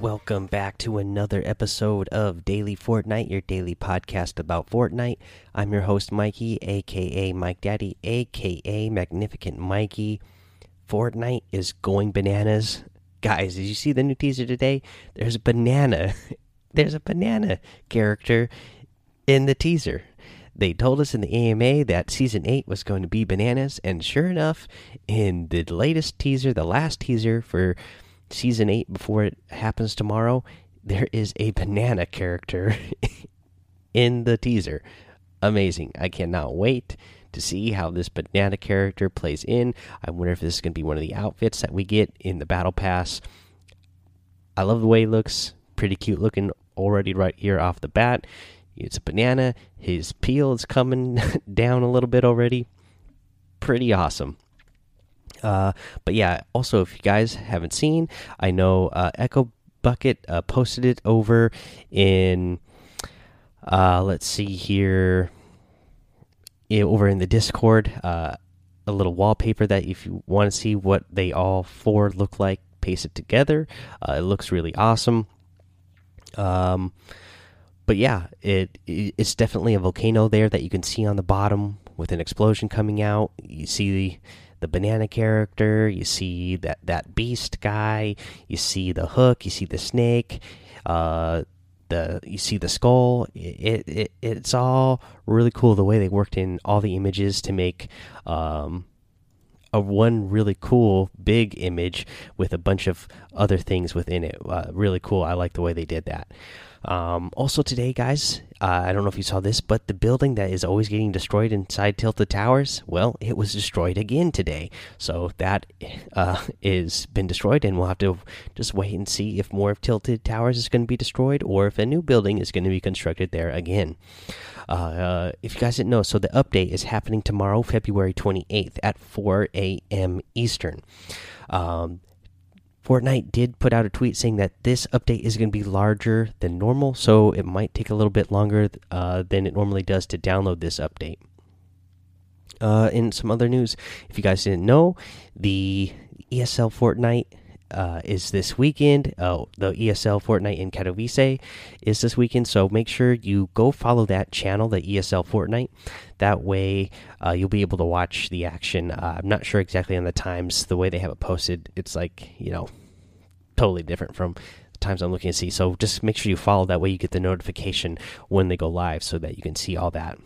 Welcome back to another episode of Daily Fortnite, your daily podcast about Fortnite. I'm your host, Mikey, aka Mike Daddy, aka Magnificent Mikey. Fortnite is going bananas. Guys, did you see the new teaser today? There's a banana. There's a banana character in the teaser. They told us in the AMA that season 8 was going to be bananas, and sure enough, in the latest teaser, the last teaser for season 8 before it happens tomorrow, there is a banana character in the teaser. Amazing. I cannot wait to see how this banana character plays in. I wonder if this is going to be one of the outfits that we get in the battle pass. I love the way he looks. Pretty cute looking already right here off the bat. It's a banana. His peel is coming down a little bit already. Pretty awesome. Uh, but yeah, also if you guys haven't seen, I know uh, Echo Bucket uh, posted it over in. Uh, let's see here. Over in the Discord, uh, a little wallpaper that if you want to see what they all four look like, paste it together. Uh, it looks really awesome. Um, but yeah, it, it it's definitely a volcano there that you can see on the bottom with an explosion coming out. You see the the banana character, you see that that beast guy, you see the hook, you see the snake, uh, the you see the skull. It, it it's all really cool the way they worked in all the images to make um, a one really cool big image with a bunch of other things within it. Uh, really cool. I like the way they did that. Um, also today, guys, uh, I don't know if you saw this, but the building that is always getting destroyed inside Tilted Towers, well, it was destroyed again today. So that uh, is been destroyed, and we'll have to just wait and see if more of Tilted Towers is going to be destroyed, or if a new building is going to be constructed there again. Uh, uh, if you guys didn't know, so the update is happening tomorrow, February 28th at 4 a.m. Eastern. Um, Fortnite did put out a tweet saying that this update is going to be larger than normal, so it might take a little bit longer uh, than it normally does to download this update. Uh, in some other news, if you guys didn't know, the ESL Fortnite uh, is this weekend. Uh, the ESL Fortnite in Katowice is this weekend. So make sure you go follow that channel, the ESL Fortnite. That way, uh, you'll be able to watch the action. Uh, I'm not sure exactly on the times. The way they have it posted, it's like you know, totally different from the times I'm looking to see. So just make sure you follow. That way, you get the notification when they go live, so that you can see all that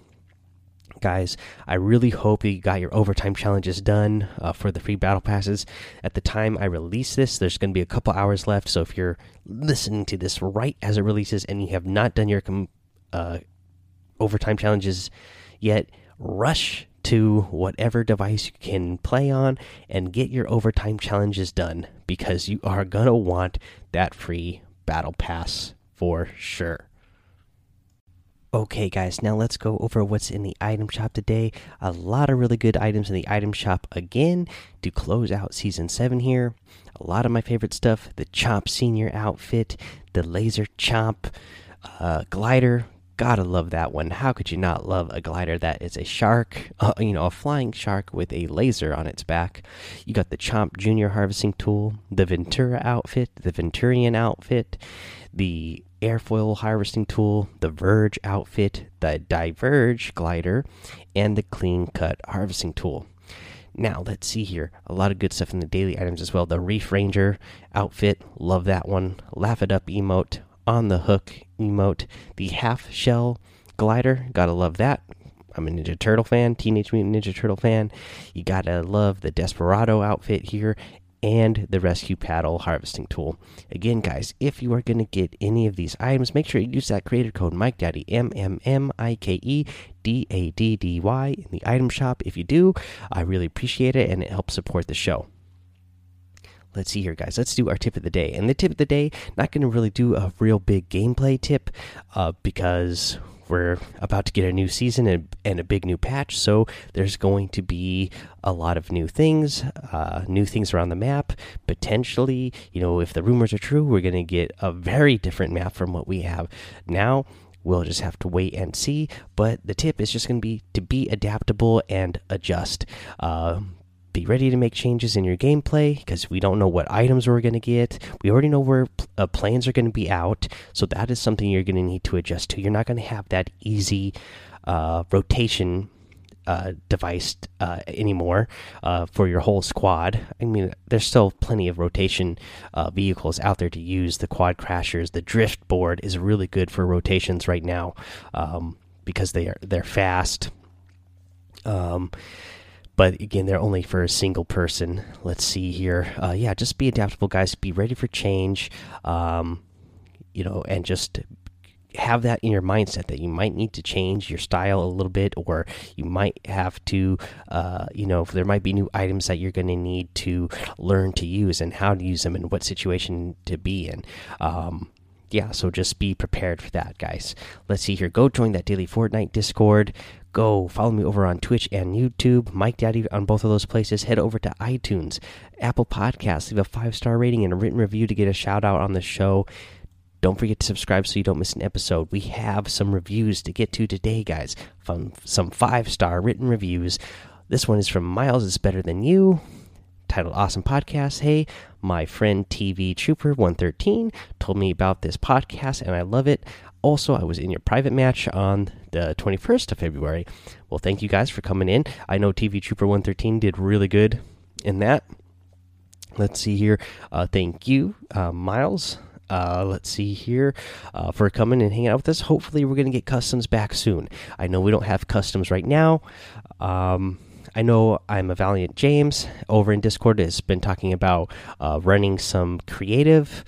guys. I really hope you got your overtime challenges done uh, for the free battle passes. At the time I release this, there's going to be a couple hours left. So if you're listening to this right as it releases and you have not done your uh, overtime challenges yet, rush to whatever device you can play on and get your overtime challenges done because you are going to want that free battle pass for sure. Okay, guys, now let's go over what's in the item shop today. A lot of really good items in the item shop again to close out season 7 here. A lot of my favorite stuff the Chomp Senior outfit, the Laser Chomp uh, glider. Gotta love that one. How could you not love a glider that is a shark, uh, you know, a flying shark with a laser on its back? You got the Chomp Junior harvesting tool, the Ventura outfit, the Venturion outfit, the airfoil harvesting tool, the Verge outfit, the Diverge glider, and the Clean Cut harvesting tool. Now, let's see here. A lot of good stuff in the daily items as well. The Reef Ranger outfit, love that one. Laugh It Up emote, On the Hook emote, the Half Shell glider, gotta love that. I'm a Ninja Turtle fan, Teenage Mutant Ninja Turtle fan. You gotta love the Desperado outfit here, and the rescue paddle harvesting tool. Again, guys, if you are going to get any of these items, make sure you use that creator code Mike Daddy M M M I K E D A D D Y in the item shop. If you do, I really appreciate it and it helps support the show. Let's see here, guys. Let's do our tip of the day. And the tip of the day, not going to really do a real big gameplay tip uh, because we're about to get a new season and, and, a big new patch, so there's going to be a lot of new things, uh, new things around the map. Potentially, you know, if the rumors are true, we're going to get a very different map from what we have now. We'll just have to wait and see. But the tip is just going to be to be adaptable and adjust. Uh, be ready to make changes in your gameplay because we don't know what items we're going to get. We already know where uh, planes are going to be out, so that is something you're going to need to adjust to. You're not going to have that easy uh, rotation uh, device uh, anymore uh, for your whole squad. I mean, there's still plenty of rotation uh, vehicles out there to use. The quad crashers, the drift board is really good for rotations right now um, because they are they're fast. Um, but again, they're only for a single person. Let's see here. Uh, yeah, just be adaptable, guys. Be ready for change. Um, you know, and just have that in your mindset that you might need to change your style a little bit, or you might have to, uh, you know, there might be new items that you're going to need to learn to use and how to use them and what situation to be in. Um, yeah, so just be prepared for that, guys. Let's see here. Go join that daily Fortnite Discord. Go follow me over on Twitch and YouTube. Mike Daddy on both of those places. Head over to iTunes, Apple Podcasts. Leave a five star rating and a written review to get a shout out on the show. Don't forget to subscribe so you don't miss an episode. We have some reviews to get to today, guys. From some five star written reviews. This one is from Miles is Better Than You, titled Awesome Podcast. Hey, my friend TV Trooper 113 told me about this podcast and I love it. Also, I was in your private match on the 21st of February. Well, thank you guys for coming in. I know TV Trooper 113 did really good in that. Let's see here. Uh, thank you, uh, Miles. Uh, let's see here uh, for coming and hanging out with us. Hopefully, we're going to get customs back soon. I know we don't have customs right now. Um, I know I'm a Valiant James over in Discord has been talking about uh, running some creative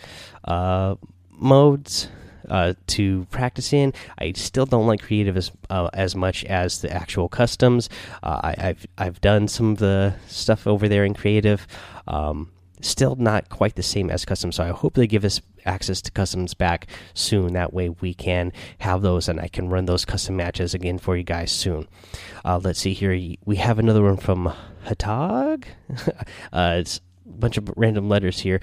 uh, modes uh, to practice in. I still don't like creative as uh, as much as the actual customs. Uh, I, have I've done some of the stuff over there in creative. Um, still not quite the same as custom. So I hope they give us access to customs back soon. That way we can have those and I can run those custom matches again for you guys soon. Uh, let's see here. We have another one from Hatag. uh, it's a bunch of random letters here.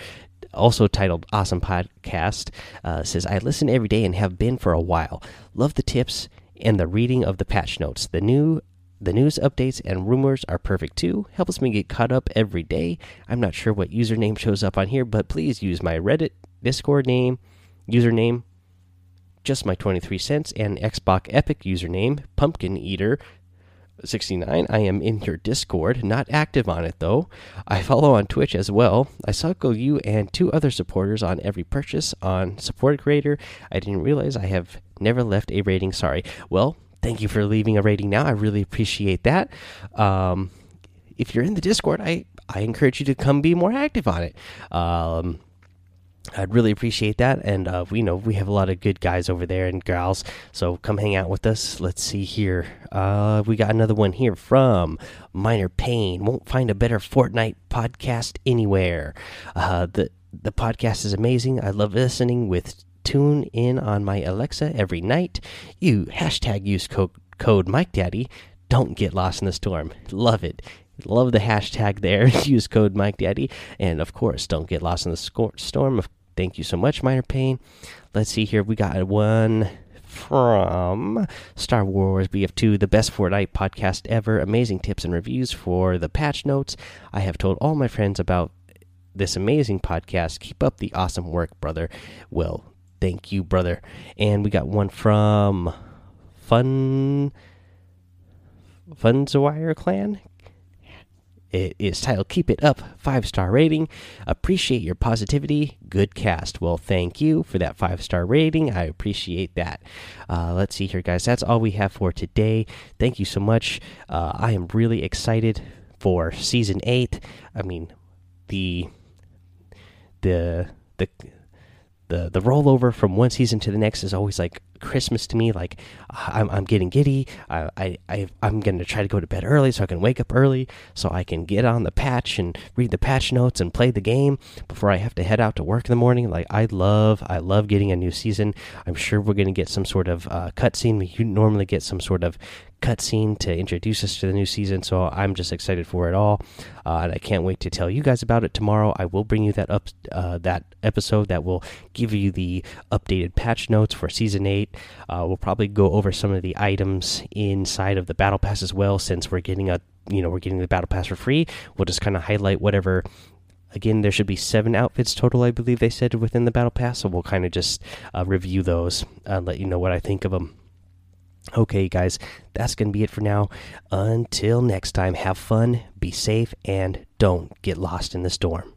Also titled Awesome Podcast. Uh, says, I listen every day and have been for a while. Love the tips and the reading of the patch notes. The new the news updates and rumors are perfect too. Helps me get caught up every day. I'm not sure what username shows up on here, but please use my Reddit, Discord name, username, just my 23 cents, and Xbox Epic username, Pumpkin Eater. 69. I am in your Discord, not active on it though. I follow on Twitch as well. I cycle you and two other supporters on every purchase on Support Creator. I didn't realize I have never left a rating. Sorry. Well, thank you for leaving a rating now. I really appreciate that. Um, if you're in the Discord, I, I encourage you to come be more active on it. Um, I'd really appreciate that. And uh, we know we have a lot of good guys over there and gals. So come hang out with us. Let's see here. Uh, we got another one here from Minor Pain. Won't find a better Fortnite podcast anywhere. Uh, the the podcast is amazing. I love listening with tune in on my Alexa every night. You hashtag use code, code Mike Daddy. Don't get lost in the storm. Love it. Love the hashtag there. use code Mike Daddy. And of course, don't get lost in the storm. Thank you so much, Minor Pain. Let's see here. We got one from Star Wars BF2, the best Fortnite podcast ever. Amazing tips and reviews for the patch notes. I have told all my friends about this amazing podcast. Keep up the awesome work, brother. Well, Thank you, brother. And we got one from Fun Funzwire Clan. It is titled Keep It Up, five star rating. Appreciate your positivity. Good cast. Well, thank you for that five star rating. I appreciate that. Uh, let's see here, guys. That's all we have for today. Thank you so much. Uh, I am really excited for season eight. I mean, the the the the the rollover from one season to the next is always like Christmas to me. Like I'm I'm getting giddy. I I, I am gonna try to go to bed early so I can wake up early so I can get on the patch and read the patch notes and play the game before I have to head out to work in the morning. Like I love I love getting a new season. I'm sure we're gonna get some sort of uh, cutscene. We normally get some sort of cutscene to introduce us to the new season. So I'm just excited for it all, uh, and I can't wait to tell you guys about it tomorrow. I will bring you that up uh, that episode that will give you the updated patch notes for season eight. Uh, we'll probably go over some of the items inside of the battle pass as well, since we're getting a you know we're getting the battle pass for free. We'll just kind of highlight whatever Again, there should be seven outfits total, I believe they said within the battle pass. So we'll kind of just uh, review those, uh, let you know what I think of them. Okay, guys, that's going to be it for now. Until next time, have fun, be safe, and don't get lost in the storm.